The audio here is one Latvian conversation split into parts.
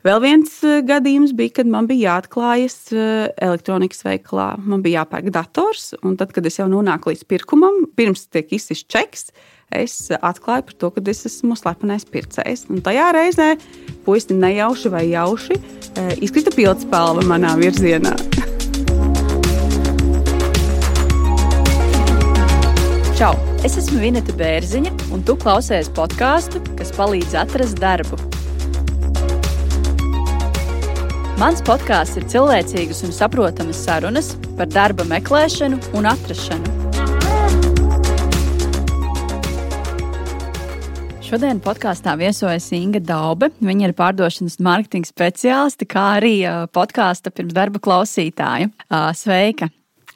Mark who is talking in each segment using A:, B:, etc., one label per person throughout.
A: Vēl viens gadījums bija, kad man bija jāatklājas elektronikas veikalā. Man bija jāpērk dators, un tad, kad es jau nonāku līdz pirkumam, pirms tiek izsists čeks, es atklāju par to, ka es esmu slepenais pircējs. Un tajā reizē puisis nejauši vai jauši izkrita pildspalva manā virzienā.
B: Čau! Es esmu Vineta Bērziņa, un tu klausies podkāstu, kas palīdz atrast darbu. Mans podkāsts ir cilvēcīgas un saprotamas sarunas par darba meklēšanu un atrašanu. Šodien podkāstā viesojas Inga Daube. Viņa ir pārdošanas mārketinga speciāliste, kā arī podkāsta pirms darba klausītāja. Sveika!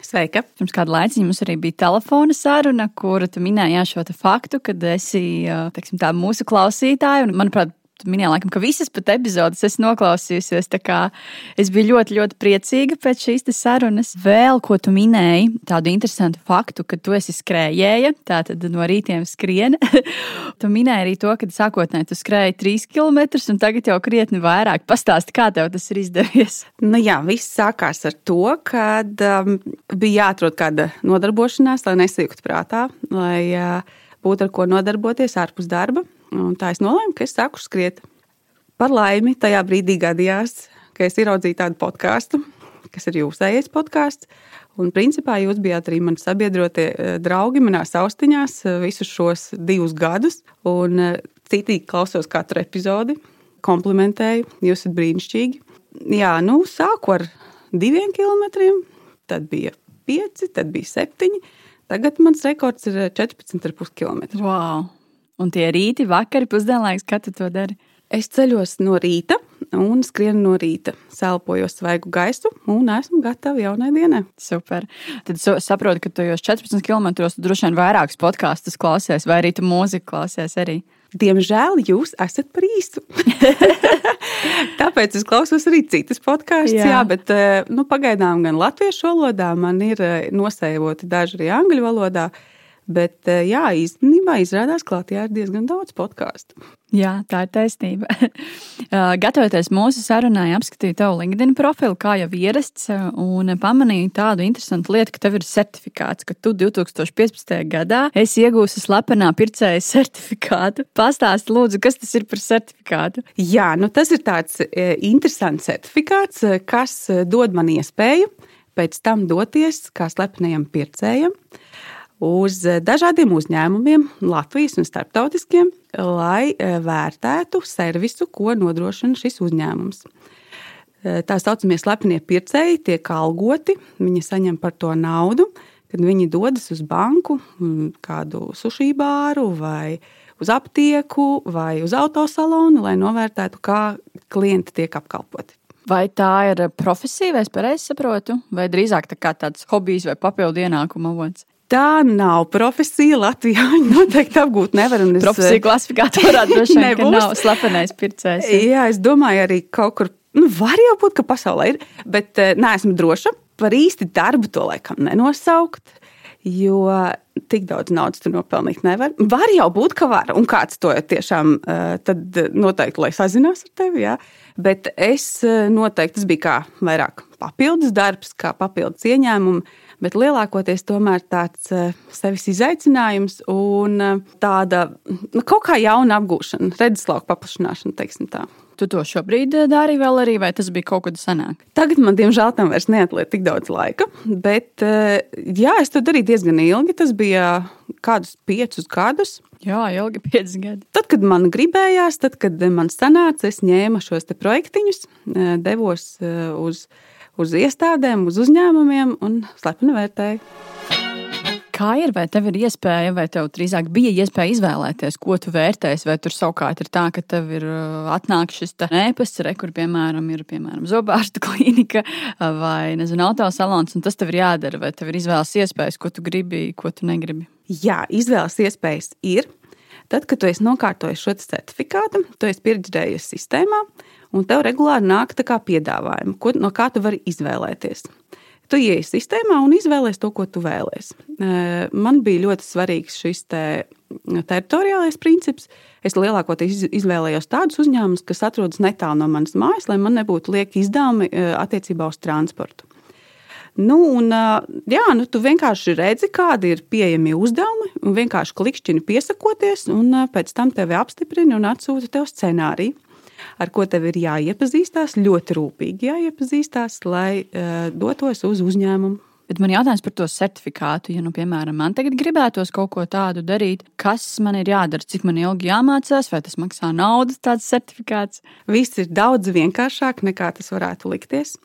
A: Sveika!
B: Pirms kāda laika mums arī bija telefona saruna, kura tu minēji šo faktu, ka esi teiksim, tā, mūsu klausītāja. Un, manuprāt, Tu minēji, laikam, ka visas pat epizodes es noklausījusies. Es biju ļoti, ļoti priecīga pēc šīs sarunas. Vēl ko tu minēji, tādu interesantu faktu, ka tu esi skrējēja, tātad no rītiem skrien. tu minēji arī to, ka sākotnēji tu skrēji 3 km, un tagad jau krietni vairāk. Pastāsti, kā tev tas ir izdevies?
A: Nu jā, viss sākās ar to, ka um, bija jāatrod kāda nodarbošanās, lai nesijuktu prātā, lai uh, būtu ar ko nodarboties ārpus darba. Un tā es nolēmu, ka es sāku skriet. Par laimi, tajā brīdī gadījās, ka es ieraudzīju tādu podkāstu, kas ir jūsējais podkāsts. Un principā jūs bijāt arī mani sabiedrotie eh, draugi manās austiņās eh, visus šos divus gadus. Un eh, citīgi klausos katru epizodi, komplimentēju, jūs esat brīnišķīgi. Jā, nu, sāku ar diviem kilometriem, tad bija pieci, tad bija septiņi. Tagad mans rekords ir 14,5 km.
B: Wow. Un tie rīti, vakari, pusdienlaiks, kad tu to dari?
A: Es ceļos no rīta un skrienu no rīta, selpojos svaigu gaisu un esmu gatava jaunai dienai.
B: Super. Tad saprotu, ka tu jau 14 km droši vien vairākus podkāstus klausies, vai arī tu mūziku klausies arī.
A: Diemžēl jūs esat par īstu. Tāpēc es klausos arī citas podkāstus, jā. jā, bet eh, nu, pagaidām gan latviešu valodā, man ir eh, nosējoti daži arī angļu valodā. Bet, eh, jā, īstenībā izrādās, ka Latvijā ir diezgan daudz podkāstu.
B: Jā, tā ir taisnība. Gatavoties mūsu sarunai, apskatīju tavu LinkedIn profilu, kā jau ierasts, un pamanīju tādu interesantu lietu, ka tev ir certifikāts, ka tu 2015. gadā esi iegūsi slepenā pircēja certifikātu. Pastāsti, lūdzu, kas tas ir par certifikātu?
A: Jā, nu tas ir tāds e, interesants certifikāts, kas dod man iespēju pēc tam doties kā slepenajam pircējam uz dažādiem uzņēmumiem, Latvijas un starptautiskiem, lai e, vērtētu servisu, ko nodrošina šis uzņēmums. E, tā saucamie slepenie pircēji tiek algoti, viņi saņem par to naudu, kad viņi dodas uz banku, kādu sushi bāru vai uz aptieku vai uz autosalonu, lai novērtētu, kā klienti tiek apkalpoti.
B: Vai tā ir profesija, vai es pareizi saprotu, vai drīzāk tā tāds hobijs vai papildu ienākuma avots?
A: Tā nav profesija. Latvijā viņa noteikti apgūt nevar. Es,
B: profesija klasifikātorā droši vien nav slepenais pircējs.
A: Jā, es domāju, arī kaut kur, nu, var jau būt, ka pasaulē ir, bet eh, neesmu droša. Par īsti darbu to laikam nenosaukt, jo tik daudz naudas tu nopelnīt nevar. Var jau būt, ka var, un kāds to tiešām eh, tad noteikti, lai sazinās ar tevi, jā. Bet es eh, noteikti, tas bija kā vairāk papildus darbs, kā papildus ieņēmums bet lielākoties tomēr tāds eh, sevis izaicinājums un eh, tāda nu, kaut kā jauna apgūšana, redzeslauka paplašināšana, teiksim tā.
B: Tu to šobrīd eh, dari vēl arī, vai tas bija kaut kad senāk?
A: Tagad man, diemžēl, tam vairs neatliek tik daudz laika. Bet, jā, es to darīju diezgan ilgi. Tas bija kādus piecus gadus.
B: Jā, ilgi pieci gadi.
A: Tad, kad man gribējās, tad, kad man sanāca, es ņēmu šos projektiņus, devos uz uz iestādēm, uz uzņēmumiem un slepeni vērtēju.
B: Kā ir, vai tev ir iespēja, vai tev drīzāk bija iespēja izvēlēties, ko tu vērtēsi, vai tur savukārt ir tā, ka tev ir uh, atnāk šis ēpasts, re, kur piemēram ir piemēram zobārstu klīnika uh, vai nezinu, autosalons, un tas tev ir jādara, vai tev ir izvēles iespējas, ko tu gribi, ko tu negribi?
A: Jā, izvēles iespējas ir. Tad, kad tu esi nokārtojis šo certifikātu, tu esi pieredzējis sistēmā, un tev regulāri nāk piedāvājumi, ko, no kā tu vari izvēlēties. Tu ienāc sistēmā un izvēlējies to, ko tu vēlēsies. Man bija ļoti svarīgs šis te teritoriālais princips. Es lielākoties izvēlējos tādus uzņēmumus, kas atrodas netālu no manas mājas, lai man nebūtu lieki izdevumi attiecībā uz transportu. Nu, un, jā, nu, tu vienkārši redzi, kādi ir pieejami uzdevumi, un vienkārši klikšķini piesakoties, un pēc tam tevi apstiprina un atsūta tev scenāriju, ar ko tev ir jāiepazīstās, ļoti rūpīgi jāiepazīstās, lai uh, dotos uz uzņēmumu.
B: Bet man jautājums par to certifikātu, ja, nu, piemēram, man tagad gribētos kaut ko tādu darīt, kas man ir jādara, cik man ilgi jāmācās, vai tas maksā naudu, tāds certifikāts?
A: Viss ir daudz vienkāršāk nekā tas varētu likties.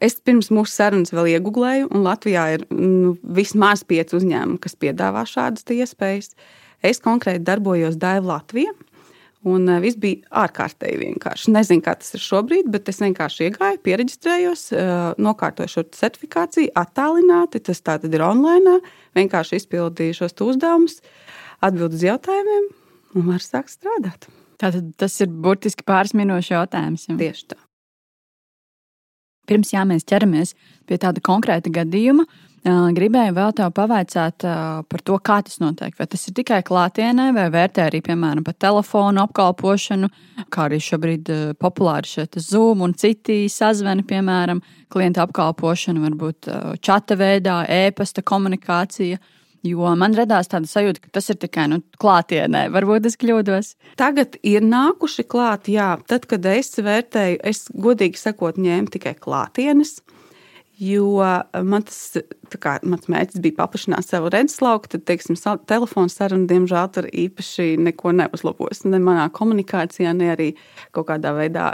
A: Es pirms mūsu sarunas vēl iegūlēju, un Latvijā ir nu, vismaz pieci uzņēmumi, kas piedāvā šādas iespējas. Es konkrēti darbojos Daiva Latvijā. Un viss bija ārkārtīgi vienkārši. Nezinu, kā tas ir šobrīd, bet es vienkārši iegāju, pierakstījos, nokārtoju šo certifikāciju, attālināti. Tas tātad ir online. Vienkārši izpildīju šos uzdevumus, atbildēju uz jautājumiem un varu sākt strādāt.
B: Tātad tas ir burtiski pāris minūšu jautājums.
A: Jau. Tieši tā.
B: Pirms jā, mēs ķeramies pie tāda konkrēta gadījuma, gribēju vēl te pavaicāt par to, kā tas notiek. Vai tas ir tikai klātienē, vai vērtē arī, piemēram, pa telefonu apkalpošanu, kā arī šobrīd populāri šeit Zoom un citi sazvani, piemēram, klienta apkalpošana, varbūt čata veidā, e-pasta komunikācija. Jo man radās tāda sajūta, ka tas ir tikai nu, klātienē. Varbūt es kļūdos.
A: Tagad ir nākuši klāt, jā. Tad, kad es vērtēju, es godīgi sakot, ņēmu tikai klātienes. Jo man tas kā, mans mērķis bija paplašināt savu redzeslauku, tad, teiksim, telefona saruna, diemžēl, tur īpaši neko neuzlabos. Ne manā komunikācijā, ne arī kaut kādā veidā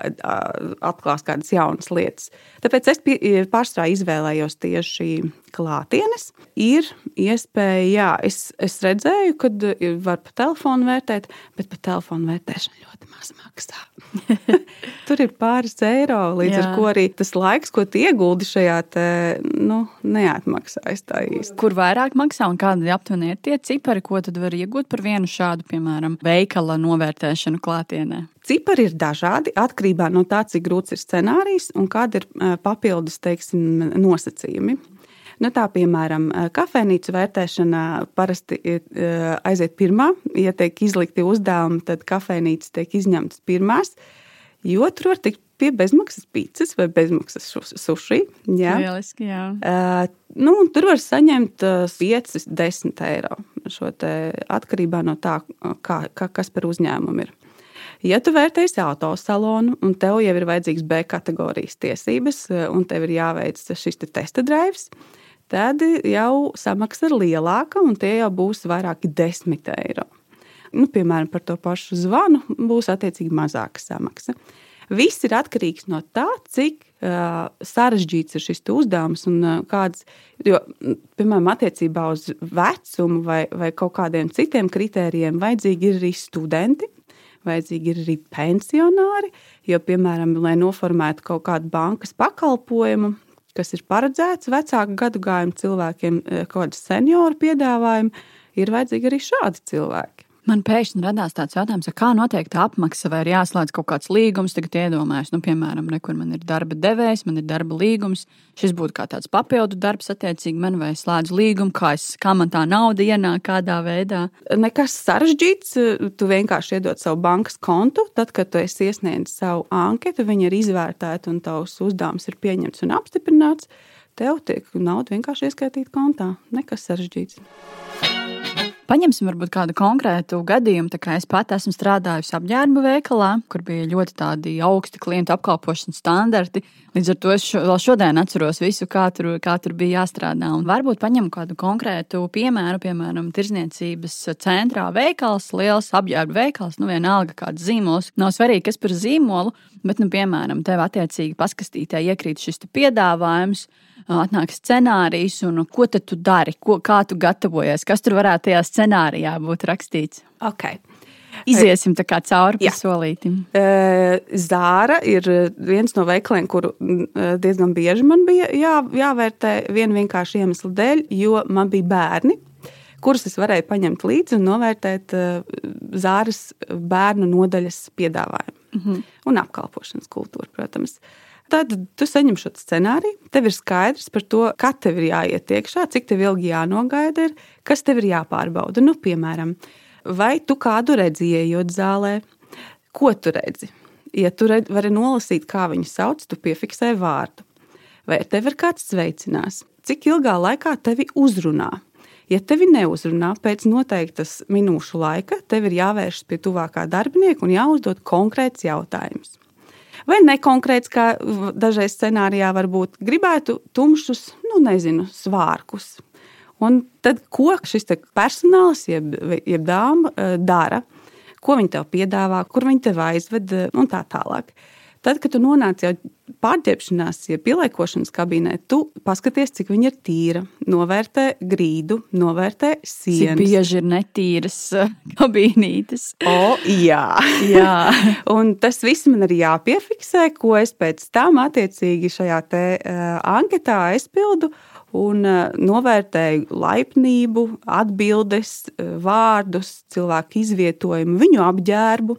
A: atklās kādas jaunas lietas. Tāpēc es pārsvarā izvēlējos tieši klātienes. Ir iespēja, jā, es, es redzēju, ka var pa telefonu vērtēt, bet pa telefonu vērtēšanu ļoti maz maksā. Tur ir pāris eiro, līdz Jā. ar to arī tas laiks, ko ieguldi šajā, te, nu, neatmaksājas tā īsti.
B: Kur vairāk maksā un kādi aptuveni ir tie cipari, ko tad var iegūt par vienu šādu, piemēram, veikala novērtēšanu klātienē?
A: Cipari ir dažādi atkarībā no tā, cik grūts ir scenārijs un kāda ir papildus teiksim, nosacījumi. Nu, tā, piemēram, kafejnīcu vērtēšana parasti aiziet pirmā. Ja tiek izlikti uzdevumi, tad kafejnīcas tiek izņemtas pirmās, jo tur var tikt pie bezmaksas pīcis vai bezmaksas suši.
B: Jā, Lieliski, jā.
A: Uh, nu, tur var saņemt 5, 10 eiro. Šo atkarībā no tā, kā, kā, kas par uzņēmumu ir. Ja tu vērtēsi autosalonu un tev jau ir vajadzīgs B kategorijas tiesības, un tev ir jāveic šis te testa drives, uh, tad jau samaksa ir lielāka un tie jau būs vairāki desmit eiro. Nu, piemēram, par to pašu zvanu būs attiecīgi mazāka samaksa. Viss ir atkarīgs no tā, cik uh, sarežģīts ir šis uzdevums un uh, kāds. Jo, piemēram, attiecībā uz vecumu vai, vai kaut kādiem citiem kritērijiem, vajadzīgi ir arī studenti, vajadzīgi ir arī pensionāri. Jo, piemēram, lai noformētu kaut kādu bankas pakalpojumu, kas ir paredzēts vecāku gadu gājumu cilvēkiem, kaut kādi senioru piedāvājumi, ir vajadzīgi arī šādi cilvēki.
B: Man pēkšņi radās tāds jautājums, kā notiek tā apmaksa, vai ir jāslēdz kaut kāds līgums. Tagad iedomājos, nu, piemēram, kur man ir darba devējs, man ir darba līgums. Šis būtu kā tāds papildu darbs, attiecīgi man vai slēdzu līgumu, kā, es, kā man tā nauda ienāk, kādā veidā.
A: Nekas sarežģīts. Tu vienkārši iedod savu bankas kontu. Tad, kad tu esi iesniedzis savu anketu, viņa ir izvērtēta un tavs uzdevums ir pieņemts un apstiprināts. Tev tiek nauda vienkārši ieskaitīta kontā. Nekas sarežģīts.
B: Paņemsim varbūt kādu konkrētu gadījumu. Es pat esmu strādājusi apģērba veikalā, kur bija ļoti tādi augsti klientu apkalpošanas standarti. Līdz ar to es šo, vēl šodien atceros visu, kā tur, kā tur bija jāstrādā. Un varbūt paņem kādu konkrētu piemēru, piemēram, tirzniecības centrā veikals, liels apģērba veikals, nu vienalga kāds zīmols. Nav svarīgi, kas par zīmolu, bet, nu, piemēram, tev attiecīgi paskastītē iekrīt šis piedāvājums atnāk scenārijs, un ko tad tu dari, ko, kā tu gatavojies, kas tur varētu tajā scenārijā būt rakstīts.
A: Okay.
B: Iziesim tā kā cauri pa solītim.
A: Zāra ir viens no veikaliem, kuru diezgan bieži man bija jā, jāvērtē viena vienkārša iemesla dēļ, jo man bija bērni, kurus es varēju paņemt līdzi un novērtēt Zāras bērnu nodaļas piedāvājumu. Mm -hmm. Un apkalpošanas kultūru, protams. tad tu saņem šo scenāriju. Tev ir skaidrs par to, kad tev ir jāiet iekšā, cik tev ilgi jānogaida, ir, kas tev ir jāpārbauda. Nu, piemēram, vai tu kādu redzi, ejot zālē, ko tu redzi? Ja tu redz, vari nolasīt, kā viņu sauc, tu piefiksē vārdu. Vai tev ir kāds sveicinās? Cik ilgā laikā tevi uzrunā? Ja tevi neuzrunā pēc noteiktas minūšu laika, tev ir jāvēršas pie tuvākā darbinieka un jāuzdod konkrēts jautājums. Vai nekonkrēts, kā dažreiz scenārijā var būt, gribētu tumšus, nu, nezinu, svārkus. Un tad, ko šis personāls, jeb, jeb dāma, eh, dara? Ko viņi tev piedāvā, kur viņi tev aizved un tā tālāk. Tad, kad tu nonāc jau pārģērbšanās, ja pieliekošanas kabīnē, tu paskaties, cik viņa ir tīra, novērtē grīdu, novērtē sienas.
B: Cik bieži ir netīras uh, kabīnītes.
A: O, jā. jā. un tas viss man ir jāpiefiksē, ko es pēc tam attiecīgi šajā te, uh, anketā aizpildu un uh, novērtēju laipnību, atbildes, uh, vārdus, cilvēku izvietojumu, viņu apģērbu.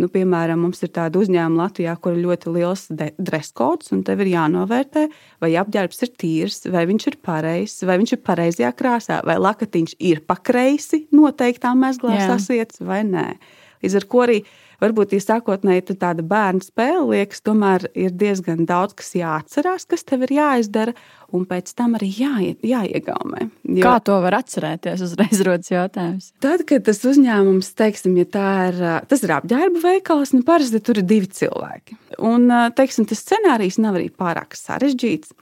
A: Nu, piemēram, mums ir tāda uzņēmuma Latvijā, kur ir ļoti liels dress codes, un tev ir jānovērtē, vai apģērbs ir tīrs, vai viņš ir pareizs, vai viņš ir pareizajā krāsā, vai lakatiņš ir pakreisi noteiktā mezglā sasiets vai nē. Līdz ar to arī varbūt, ja sākotnēji tāda bērnu spēle liekas, tomēr ir diezgan daudz, kas jāatcerās, kas tev ir jāizdara, un pēc tam arī jā, jāiegaumē.
B: Jo, Kā to var atcerēties? Uzreiz rodas jautājums.
A: Tad, kad tas uzņēmums, teiksim, ja ir, tas ir apģērba veikals, nu parasti tur ir divi cilvēki. Un, teiksim, tas scenārijs nav arī pārāk sarežģīts.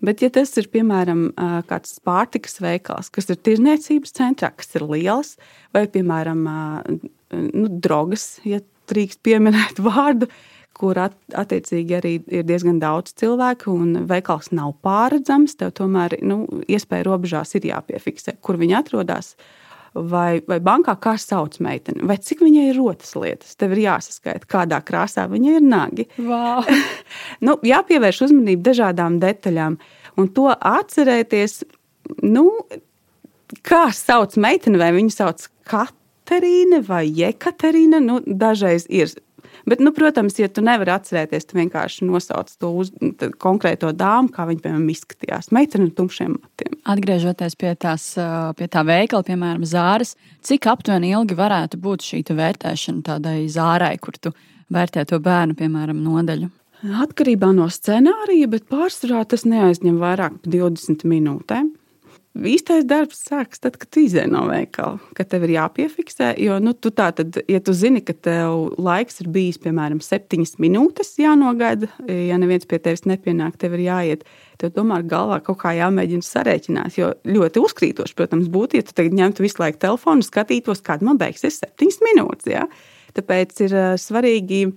A: Bet, ja tas ir piemēram kāds pārtikas veikals, kas ir tirzniecības centrā, kas ir liels, vai piemēram nu, drogas, ja drīkst pieminēt vārdu, kur at, attiecīgi arī ir diezgan daudz cilvēku, un veikals nav pārredzams. Tev tomēr nu, iespēja robežās ir jāpiefiksē, kur viņi atrodas. Vai, vai bankā kā sauc meiteni, vai cik viņai ir rotas lietas. Tev ir jāsaskaita, kādā krāsā viņa ir nagi.
B: Wow.
A: nu, jāpievērš uzmanība dažādām detaļām, un to atcerēties. Nu, kā sauc meiteni, vai viņu sauc Katrīna? Katerīna vai Jekaterīna. Nu, dažreiz ir. Bet, nu, protams, ja tu nevari atcerēties, tu vienkārši nosauc to uz, konkrēto dāmu, kā viņa piemēram izskatījās. Meitene ar tumšiem matiem.
B: Atgriežoties pie, tās, pie tā veikala, piemēram, zāras, cik aptuveni ilgi varētu būt šī vērtēšana tādai zārai, kur tu vērtē to bērnu, piemēram, nodaļu?
A: Atkarībā no scenārija, bet pārsvarā tas neaizņem vairāk par 20 minūtēm. Īstais darbs sākas tad, kad tu izēj no veikala, kad tev ir jāpiefiksē. Jo, nu, tu tā tad, ja tu zini, ka tev laiks ir bijis, piemēram, septiņas minūtes jānogaida, ja neviens pie tevis nepienāk, tev ir jāiet. Tev tomēr galvā kaut kā jāmēģina sarēķināt. Jo ļoti uzkrītoši, protams, būtu, ja tu tagad ņemtu visu laiku telefonu, skatītos, kad man beigsies septiņas minūtes. Ja? Tāpēc ir svarīgi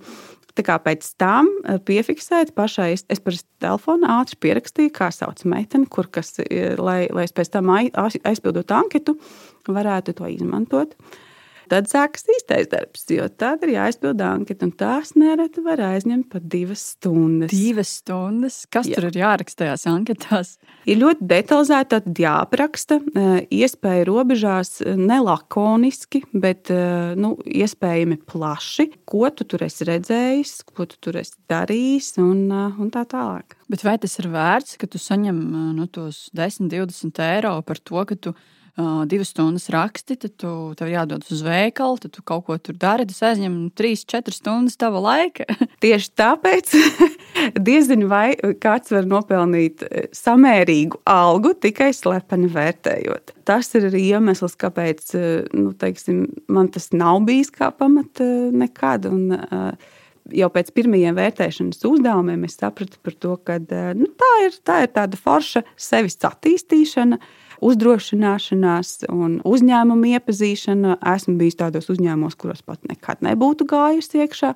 A: Tā kā pēc tam eh, piefiksēt pašai, es, par telefonu ātri pierakstīju, kā sauc meiteni, kur kas, lai, lai es pēc tam aizpildot anketu, varētu to izmantot. Uh, Tad sākas īstais darbs, jo tad ir jāizpild anketa, un tās nereti var aizņemt pat divas stundas.
B: Divas stundas? Kas Jā. tur ir jāraksta tajās anketās?
A: Ir ļoti detalizēti jāapraksta, eh, iespēja robežās eh, nelakoniski, bet eh, nu, iespējami plaši, ko tu tur esi redzējis, ko tu tur esi darījis un, un tā tālāk.
B: Bet vai tas ir vērts, ka tu saņem nu, tos 10, 20 eiro par to, ka tu? Uh, divas stundas raksti, tad tu, tev jādodas uz veikalu, tad tu kaut ko tur dari. Tas aizņem 3-4 stundas tava laika.
A: Tieši tāpēc diezinu, vai kāds var nopelnīt samērīgu algu tikai slepeni vērtējot. Tas ir arī iemesls, kāpēc nu, teiksim, man tas nav bijis kā pamata nekad. Un, uh, jau pēc pirmajiem vērtēšanas uzdevumiem es sapratu par to, ka nu, tā, ir, tā ir tāda forša sevis attīstīšana. Uh, uzdrošināšanās un uzņēmumu iepazīšana. Esmu bijis tādos uzņēmumos, kuros pat nekad nebūtu gājusi iekšā.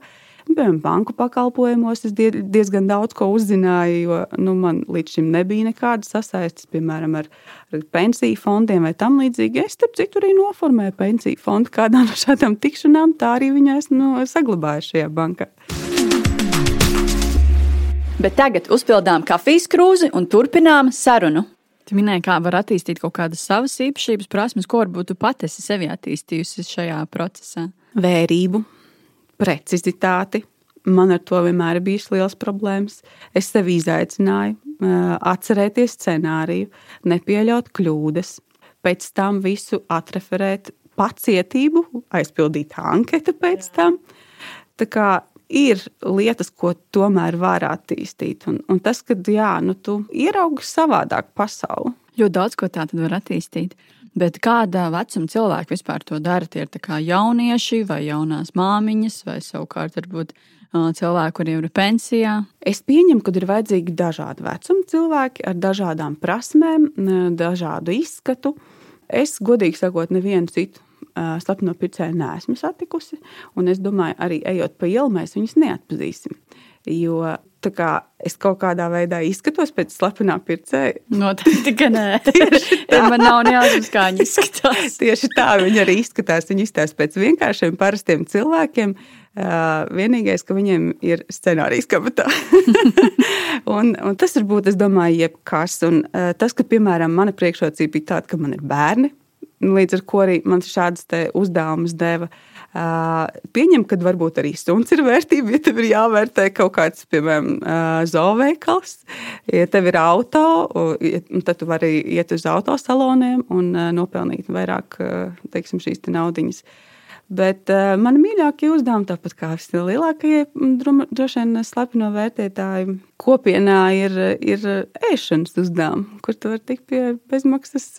A: Piemēram, banku pakalpojumos es diezgan daudz ko uzzināju, jo nu, man līdz šim nebija nekādas sasaistes, piemēram, ar, ar pensiju fondiem vai tam līdzīgi. Es, starp citu, arī noformēju pensiju fondu kādā no šādām tikšanām, tā arī viņa esmu nu, saglabājusi šajā bankā.
B: Bet tagad uzpildām kafijas krūzi un turpinām sarunu. Tu minēji, kā var attīstīt kaut kādas savas īpašības, prasmes, ko varbūt tu pati esi sevi attīstījusi šajā procesā.
A: Vērību, precizitāti, man ar to vienmēr ir bijis liels problēmas. Es sev izaicināju, atcerēties scenāriju, nepieļaut kļūdas, pēc tam visu atreferēt, pacietību, aizpildīt anketu pēc tam. Tā kā ir lietas, ko tomēr var attīstīt. Un, un tas, ka jā, nu, tu ieraugi savādāk pasauli.
B: Ļoti daudz ko tādu var attīstīt. Bet kāda vecuma cilvēki vispār to dara? Tie ir jaunieši vai jaunās māmiņas, vai savukārt varbūt cilvēki, kuriem ir pensijā?
A: Es pieņemu, ka ir vajadzīgi dažādi vecuma cilvēki ar dažādām prasmēm, dažādu izskatu. Es, godīgi sakot, nevienu citu slepeno pircēju neesmu satikusi. Un es domāju, arī ejot pa ielu, mēs viņus neatpazīsim. Jo kā, es kaut kādā veidā izskatos pēc slepenā pircēja.
B: Noteikti, ka nē. Man nav nejausmas, kā viņi izskatās.
A: Tieši tā viņi arī izskatās. Viņi izskatās pēc vienkāršiem, parastiem cilvēkiem. Uh, vienīgais, ka viņiem ir scenārijs kabatā. un, un tas var būt, es domāju, jebkas. Un, uh, tas, ka, piemēram, mana priekšrocība bija tāda, ka man ir bērni, Līdz ar to arī man šādas uzdevumus deva. Pieņem, ka varbūt arī suns ir vērtība, ja tev ir jāvērtē kaut kāds, piemēram, zooveikals. Ja tev ir auto, tad tu vari iet uz autosaloniem un nopelnīt vairāk teiksim, šīs te naudiņas. Bet uh, man mīļākie uzdevumi, tāpat kā vislielākie, droši vien slepeno vērtētāju kopienā, ir, ir ēšanas uzdevumi, kur tu vari tikt pie bezmaksas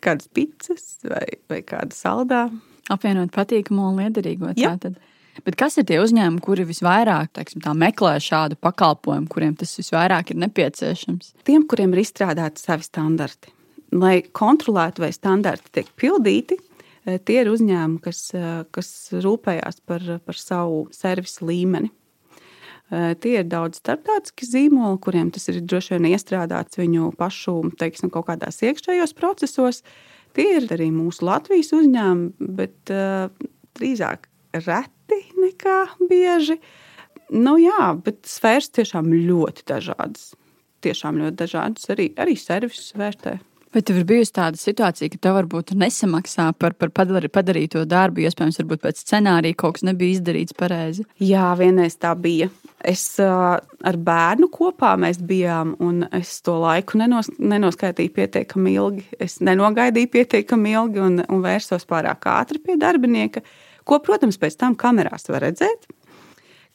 A: kādas pizzas vai, vai kāda saldā.
B: Apvienot patīkamu un liederīgo. Tātad. Bet kas ir tie uzņēmumi, kuri visvairāk teiksim, meklē šādu pakalpojumu, kuriem tas visvairāk ir nepieciešams?
A: Tiem, kuriem ir izstrādāti savi standarti. Lai kontrolētu, vai standarti tiek pildīti, Eh, tie ir uzņēmumi, kas, eh, kas rūpējās par, par savu servisu līmeni. Eh, tie ir daudz starptautiski zīmoli, kuriem tas ir droši vien iestrādāts viņu pašu teiksim, kaut kādās iekšējos procesos. Tie ir arī mūsu Latvijas uzņēmumi, bet uh, drīzāk reti nekā bieži. Nu, jā, bet sfēras tiešām ļoti dažādas. Tiešām ļoti dažādas. Arī, arī servisus vērtē.
B: Vai tev ir bijusi tāda situācija, ka tev varbūt nesamaksā par, par padarīto darbu, iespējams, varbūt pēc scenārija kaut kas nebija izdarīts pareizi?
A: Jā, vienreiz tā bija. Es ar bērnu kopā mēs bijām, un es to laiku nenos, nenoskaitīju pietiekami ilgi. Es nenogaidīju pietiekami ilgi un, un vērsos pārāk ātri pie darbinieka, ko, protams, pēc tam kamerās var redzēt.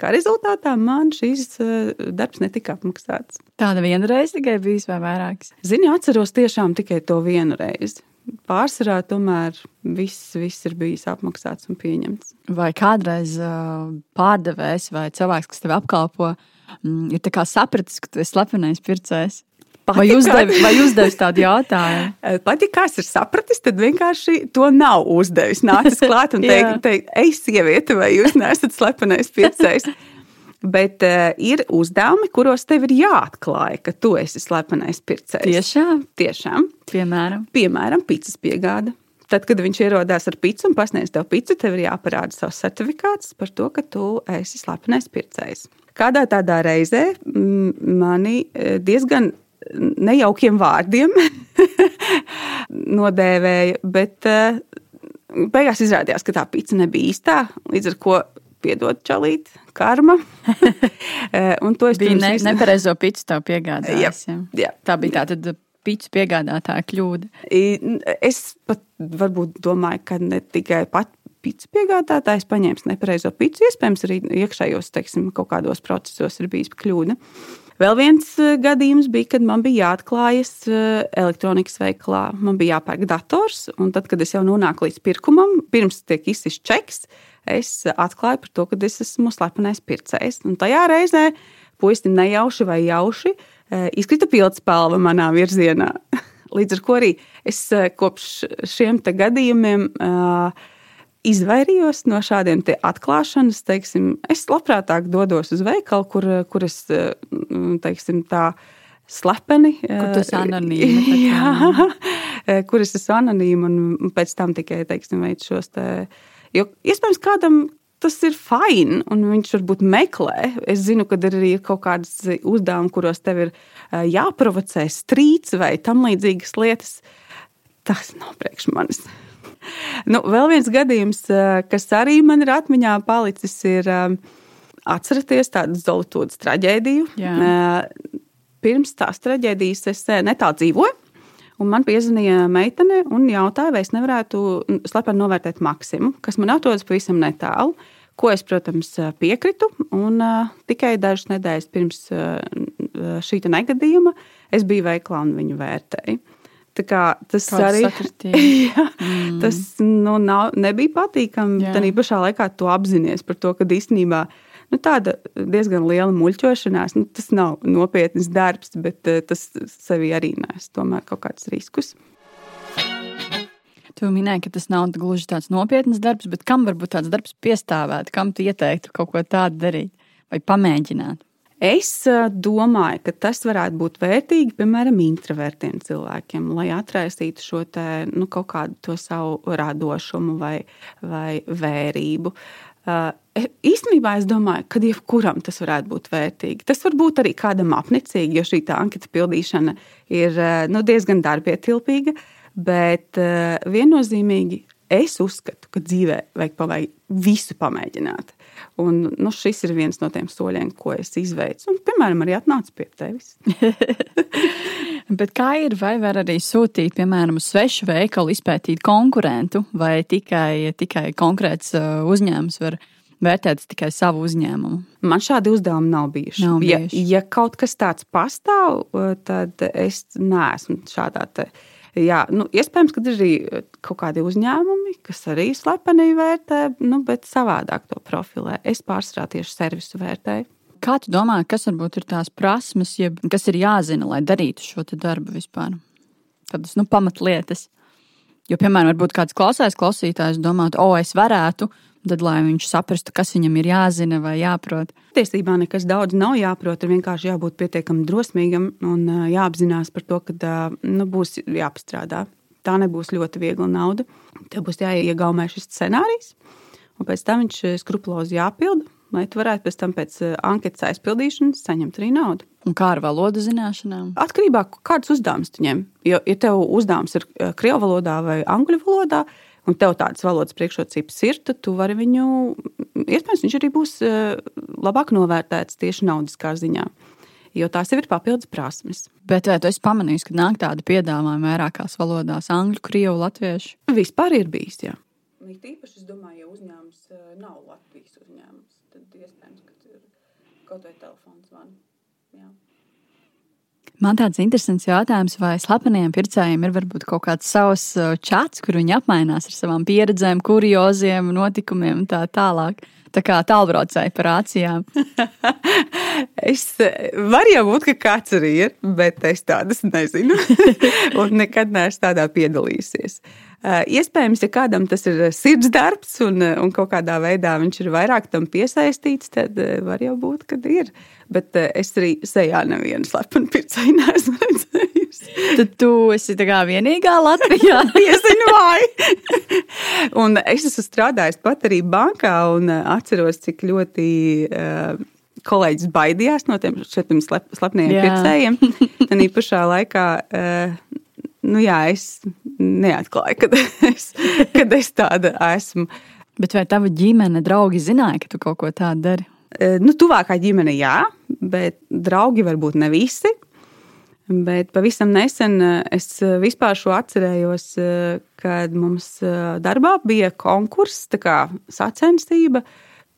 A: Kā rezultātā man šīs eh, darbs netika apmaksāts.
B: Tāda viena reize tikai bijis vai vairākas?
A: Zini, atceros tiešām tikai to vienu reizi. Pārsvarā tomēr viss, viss ir bijis apmaksāts un pieņemts.
B: Vai kādreiz uh, pārdevējs vai cilvēks, kas tevi apkalpo, mm, ir sapratis, ka tu esi slepenais pircējs? Vai uzdevis vai uzdevi tādu jautājumu?
A: Pat ja kāds ir sapratis, tad vienkārši to nav uzdevis. Nācis klāt un teikt, teikt ej, sieviete, vai jūs neesat slepenais piecējs. Bet uh, ir uzdevumi, kuros tev ir jāatklāj, ka tu esi slepenais pircējs.
B: Tiešām?
A: Tiešām.
B: Piemēram,
A: Piemēram pīcis piegāda. Tad, kad viņš ierodās ar pīci un pasniedz tev pīci, tev ir jāparāda savs certifikāts par to, ka tu esi slepenais pircējs. Kādā tādā reizē mani eh, diezgan nejaukiem vārdiem nodēvēja, bet uh, beigās izrādījās, ka tā pizza nebija īstā. Līdz ar to piedod čalīt, karma.
B: Eh, un to es biju ne, visu... nepareizo pizzu tev piegādājis.
A: Jā, jā.
B: Tā bija tā tad pizzu piegādātāja kļūda.
A: Es pat varbūt domāju, ka ne tikai pat pizzu piegādātājs paņēmis nepareizo pizzu, iespējams arī iekšējos, teiksim, kaut kādos procesos ir bijis kļūda. Vēl viens eh, gadījums bija, kad man bija jāatklājas eh, elektronikas veikalā. Man bija jāpērk dators, un tad, kad es jau nonāku līdz pirkumam, pirms tiek izsists čeks, es atklāju par to, ka es esmu slepenais pircējs. Un tajā reizē puisim nejauši vai jauši eh, izkrita pildspalva manā virzienā. Līdz ar to arī es kopš šiem gadījumiem uh, izvairījos no šādiem atklāšanas. Teiksim, es labprātāk dodos uz veikalu, kur, kur es teiksim, tā slepeni.
B: Kur tas ir anonīmi.
A: Jā, kur es esmu anonīmi un pēc tam tikai teiksim, veidu šos. Te, jo iespējams kādam. Tas ir fini, un viņš varbūt meklē. Es zinu, ka ir arī kaut kādas uzdevumi, kuros tev ir jāprovocē strīds vai tam līdzīgas lietas. Tas nav priekš manis. Nu, vēl viens gadījums, kas arī man ir atmiņā palicis, ir atceraties tādu Zolotūdas traģēdiju.
B: Jā.
A: Pirms tās traģēdijas es netālu dzīvoju. Un man piezvanīja meitene un jautāja, vai es nevarētu slepeni novērtēt maksimumu, kas man atrodas pavisam netālu. Ko es, protams, piekritu. Un, uh, tikai dažas nedēļas pirms uh, šī negadījuma es biju veiklā un viņu vērtēju. Tā kā, tas
B: Kāds
A: arī jā, mm. tas, nu, nav, nebija patīkami. Tad pašā laikā to apzināties par to, ka īstenībā nu, tāda diezgan liela muļķošanās, nu, tas nav nopietns darbs, bet uh, tas sevi arī nes tomēr kaut kādus riskus.
B: Tu minēji, ka tas nav gluži tāds nopietns darbs, bet kam varbūt tāds darbs piestāvētu? Kam tu ieteiktu kaut ko tādu darīt vai pamēģināt?
A: Es domāju, ka tas varētu būt vērtīgi, piemēram, introvertiem cilvēkiem, lai atraisītu šo te, nu, kaut kādu savu radošumu vai, vai vērību. Uh, īstenībā es domāju, ka jebkuram tas varētu būt vērtīgi. Tas var būt arī kādam apnicīgi, jo šī anketa pildīšana ir nu, diezgan darbietilpīga. Bet uh, viennozīmīgi es uzskatu, ka dzīvē vajag pavai, visu pamēģināt. Un, nu, šis ir viens no tiem soļiem, ko es izveicu. Un, piemēram, arī atnācu pie tevis.
B: Bet kā ir, vai var arī sūtīt, piemēram, uz svešu veikalu, izpētīt konkurentu, vai tikai, tikai konkrēts uzņēmums var vērtēt tikai savu uzņēmumu?
A: Man šādi uzdevumi nav bijuši.
B: Nav bijuši.
A: Ja, ja kaut kas tāds pastāv, tad es neesmu šādā veidā Jā, nu, iespējams, ka ir arī eh, kaut kādi uzņēmumi, kas arī slepeni vērtē, nu, bet savādāk to profilē. Es pārsvarā tieši servisu vērtēju.
B: Kā tu domā, kas varbūt ir tās prasmes, jeb kas ir jāzina, lai darītu šo darbu vispār? Tādas nu, pamatlietas. Jo, piemēram, varbūt kāds klausās, klausītājs domātu, o, es varētu, tad lai viņš saprastu, kas viņam ir jāzina vai jāprot.
A: Patiesībā nekas daudz nav jāprot, ir vienkārši jābūt pietiekami drosmīgam un jāapzinās par to, ka nu, būs jāpastrādā. Tā nebūs ļoti viegla nauda. Tev būs jāiegaumē šis scenārijs, un pēc tam viņš skrupulozi jāpilda, lai tu varētu pēc tam pēc anketas aizpildīšanas saņemt arī naudu.
B: Un kā ar valodu zināšanām?
A: Atkarībā no kādas uzdevumus tu ņem. Jo, ja tev uzdevums ir krievu valodā vai angļu valodā, un tev tādas valodas priekšrocības ir, tad tu vari viņu, iespējams, viņš arī būs eh, labāk novērtēts tieši naudiskā ziņā. Jo tās jau ir papildus prasmes.
B: Bet vai tu esi pamanījis, ka nāk tādi piedāvājumi vairākās valodās, angļu, krievu, latviešu?
A: Vispār ir bijis, jā. It īpaši, es domāju, ja uzņēmums eh, nav Latvijas uzņēmums, iespējams, ka ir kaut vai telefons zvans.
B: Man tāds interesants jautājums, vai slepeniem pircējiem ir varbūt kaut kāds savs uh, čats, kur viņi apmainās ar savām pieredzēm, kurioziem, notikumiem un tā tālāk. Tā kā tālbraucēji par ācijām.
A: es varu jau būt, ka kāds arī ir, bet es tādas nezinu. un nekad neesmu tādā piedalījusies. Uh, iespējams, ja kādam tas ir sirds darbs un, un kaut kādā veidā viņš ir vairāk tam piesaistīts, tad uh, var jau būt, ka ir. Bet es arī sejā nevienu slepenu pircēju neesmu redzējusi.
B: Tad tu esi tā kā vienīgā Latvijā.
A: Iesinu vai. un es esmu strādājis pat arī bankā un atceros, cik ļoti. Uh, kolēģis baidījās no tiem slep, slepniem pircējiem. Tad īpašā laikā uh, nu jā, es neatklāju, kad es, kad es tāda esmu.
B: Bet vai tava ģimene, draugi zināja, ka tu kaut ko tādu dari?
A: E, nu, tuvākā ģimene, jā, bet draugi varbūt ne visi. Bet pavisam nesen e, es vispār šo atcerējos, e, kad mums darbā bija konkurss, tā kā sacensība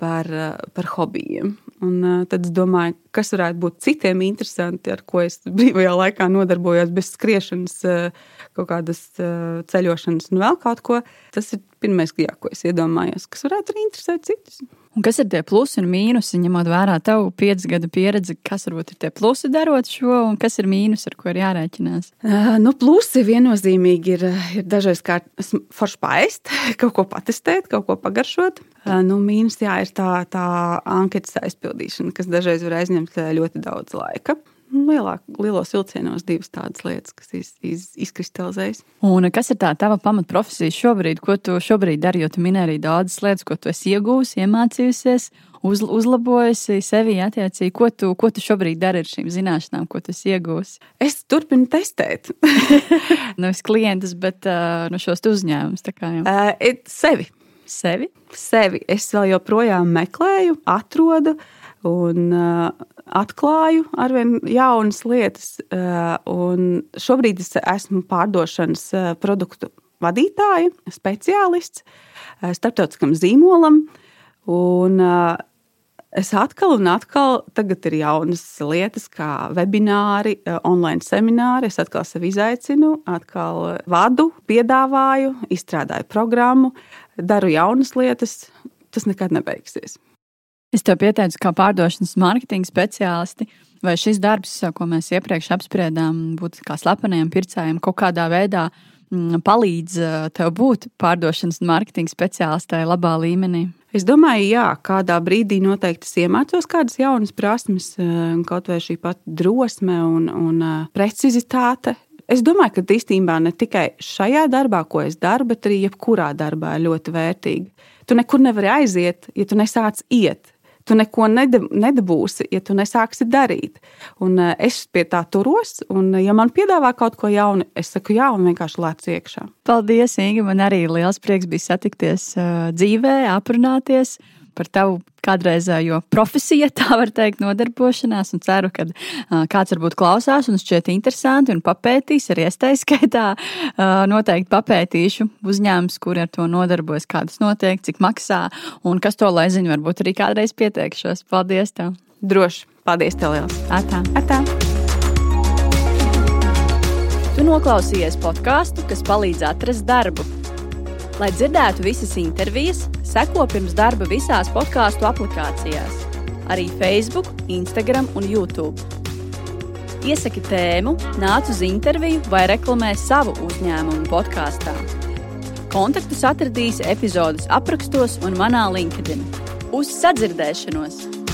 A: par, par hobijiem. Un tad es domāju, kas varētu būt citiem interesanti, ar ko es brīvajā laikā nodarbojos bez skriešanas, kaut kādas ceļošanas un vēl kaut ko. Tas ir pirmais, jā, ko es iedomājos, kas varētu arī interesēt citus.
B: Un kas ir tie plusi un mīnusi, ņemot vērā tavu piecu gadu pieredzi, kas varbūt ir tie plusi darot šo, un kas ir mīnus, ar ko ir jārēķinās?
A: Uh, nu, plusi viennozīmīgi ir, ir dažreiz kā forši paēst, kaut ko patestēt, kaut ko pagaršot. Uh, nu, mīnus jā, ir tā, tā anketas aizpildīšana, kas dažreiz var aizņemt ļoti daudz laika lielāk, lielos vilcienos divas tādas lietas, kas iz, iz, izkristalizējas.
B: Un kas ir tā tava pamatprofesija šobrīd? Ko tu šobrīd dari? Jo tu minēji arī daudzas lietas, ko tu esi iegūsi, iemācījusies, uz, uzlabojusi sevi attiecīgi. Ko tu, ko tu šobrīd dari ar šīm zināšanām, ko tu esi iegūsi?
A: Es turpinu testēt.
B: Nevis klientus, bet uh, no šos uzņēmumus.
A: Uh, sevi.
B: Sevi?
A: Sevi. Es vēl joprojām meklēju, atrodu. Un uh, atklāju arvien jaunas lietas. Uh, un šobrīd es esmu pārdošanas uh, produktu vadītāja, speciālists uh, starptautiskam zīmolam. Un, Es atkal un atkal, tagad ir jaunas lietas, kā webināri, online semināri. Es atkal sevi izaicinu, atkal vadu, piedāvāju, izstrādāju programmu, daru jaunas lietas. Tas nekad nebeigsies.
B: Es tev pieteicu, kā pārdošanas mārketinga speciālisti, vai šis darbs, ko mēs iepriekš apspriedām, būtu kā slepeniem pircējiem, kaut kādā veidā mm, palīdz tev būt pārdošanas un mārketinga speciālistai labā līmenī?
A: Es domāju, jā, kādā brīdī noteikti iemācos kādas jaunas prasmes, kaut vai šī pati drosme un, un precizitāte. Es domāju, ka īstenībā ne tikai šajā darbā, ko es daru, bet arī jebkurā darbā ir ļoti vērtīgi. Tu nekur nevari aiziet, ja tu nesāc iet. Tu neko nedabūsi, ja tu nesāksi darīt. Un eh, es pie tā turos, un, ja man piedāvā kaut ko jaunu, es saku, jā, un vienkārši lēcu iekšā.
B: Paldies, Inga. Man arī liels prieks bija satikties uh, dzīvē, aprunāties par tavu kādreizējo profesiju, tā var teikt, nodarbošanās. Un ceru, ka kāds varbūt klausās un šķiet interesanti un papētīs. Arī es tā skaitā uh, noteikti papētīšu uzņēmumus, kuri ar to nodarbojas, kādas notiek, cik maksā un kas to lai zina. Varbūt arī kādreiz pieteikšos. Paldies! Tev.
A: Droši! Paldies, tev liels!
B: Atā!
A: Atā.
B: Tu noklausījies podkāstu, kas palīdz atrast darbu Lai dzirdētu visas intervijas, seko pirms darba visās podkāstu aplikācijās, arī Facebook, Instagram un YouTube. Iesaki tēmu, nāc uz interviju vai reklamē savu uzņēmumu podkāstā. Kontaktus atradīsi epizodes aprakstos un manā LinkedIn. Uz sadzirdēšanos!